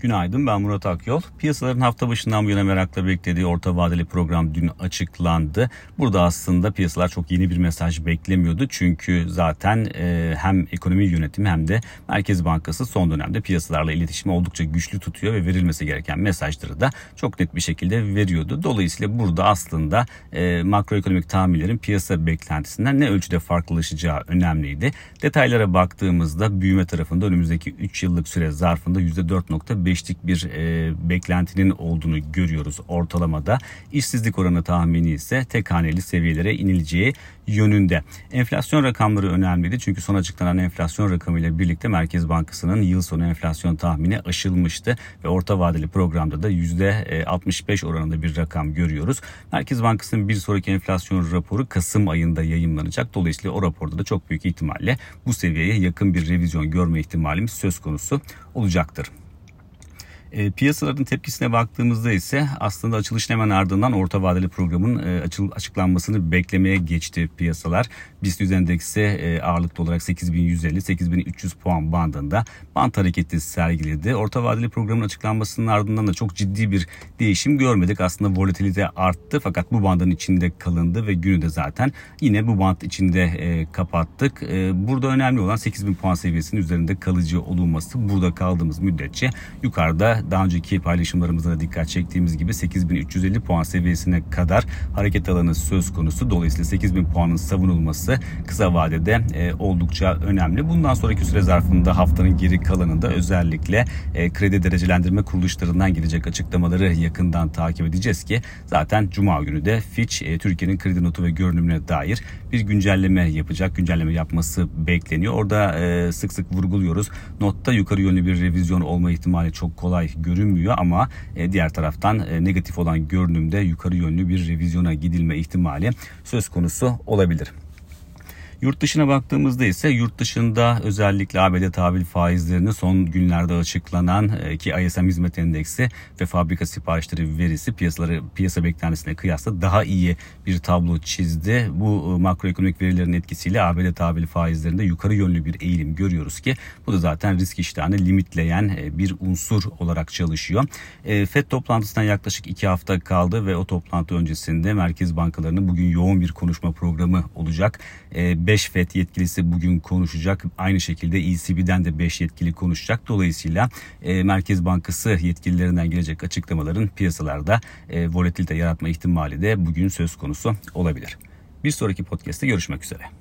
Günaydın ben Murat Akyol. Piyasaların hafta başından bu yana merakla beklediği orta vadeli program dün açıklandı. Burada aslında piyasalar çok yeni bir mesaj beklemiyordu. Çünkü zaten e, hem ekonomi yönetimi hem de Merkez Bankası son dönemde piyasalarla iletişimi oldukça güçlü tutuyor ve verilmesi gereken mesajları da çok net bir şekilde veriyordu. Dolayısıyla burada aslında e, makroekonomik tahminlerin piyasa beklentisinden ne ölçüde farklılaşacağı önemliydi. Detaylara baktığımızda büyüme tarafında önümüzdeki 3 yıllık süre zarfında %4.5 %5'lik bir e, beklentinin olduğunu görüyoruz ortalamada. İşsizlik oranı tahmini ise tek haneli seviyelere inileceği yönünde. Enflasyon rakamları önemliydi çünkü son açıklanan enflasyon rakamıyla birlikte Merkez Bankası'nın yıl sonu enflasyon tahmini aşılmıştı ve orta vadeli programda da %65 oranında bir rakam görüyoruz. Merkez Bankası'nın bir sonraki enflasyon raporu Kasım ayında yayınlanacak. Dolayısıyla o raporda da çok büyük ihtimalle bu seviyeye yakın bir revizyon görme ihtimalimiz söz konusu olacaktır. E, piyasaların tepkisine baktığımızda ise aslında açılışın hemen ardından orta vadeli programın e, açıl, açıklanmasını beklemeye geçti piyasalar. BIST endeksi e, ağırlıklı olarak 8150-8300 puan bandında band hareketi sergiledi. Orta vadeli programın açıklanmasının ardından da çok ciddi bir değişim görmedik. Aslında volatilite arttı fakat bu bandın içinde kalındı ve günü de zaten yine bu band içinde e, kapattık. E, burada önemli olan 8000 puan seviyesinin üzerinde kalıcı olunması. Burada kaldığımız müddetçe yukarıda daha önceki paylaşımlarımızda da dikkat çektiğimiz gibi 8350 puan seviyesine kadar hareket alanı söz konusu. Dolayısıyla 8000 puanın savunulması kısa vadede e, oldukça önemli. Bundan sonraki süre zarfında haftanın geri kalanında özellikle e, kredi derecelendirme kuruluşlarından gelecek açıklamaları yakından takip edeceğiz ki zaten Cuma günü de Fitch e, Türkiye'nin kredi notu ve görünümüne dair bir güncelleme yapacak. Güncelleme yapması bekleniyor. Orada e, sık sık vurguluyoruz. Notta yukarı yönlü bir revizyon olma ihtimali çok kolay görünmüyor ama e, diğer taraftan e, negatif olan görünümde yukarı yönlü bir revizyona gidilme ihtimali söz konusu olabilir. Yurt dışına baktığımızda ise yurt dışında özellikle ABD tahvil faizlerinin son günlerde açıklanan e, ki ISM hizmet endeksi ve fabrika siparişleri verisi piyasaları piyasa beklentisine kıyasla daha iyi bir tablo çizdi. Bu e, makroekonomik verilerin etkisiyle ABD tahvil faizlerinde yukarı yönlü bir eğilim görüyoruz ki bu da zaten risk iştahını limitleyen e, bir unsur olarak çalışıyor. FED toplantısından yaklaşık iki hafta kaldı ve o toplantı öncesinde merkez bankalarının bugün yoğun bir konuşma programı olacak. 5 FED yetkilisi bugün konuşacak. Aynı şekilde ECB'den de 5 yetkili konuşacak. Dolayısıyla e, Merkez Bankası yetkililerinden gelecek açıklamaların piyasalarda e, volatilite yaratma ihtimali de bugün söz konusu olabilir. Bir sonraki podcast'te görüşmek üzere.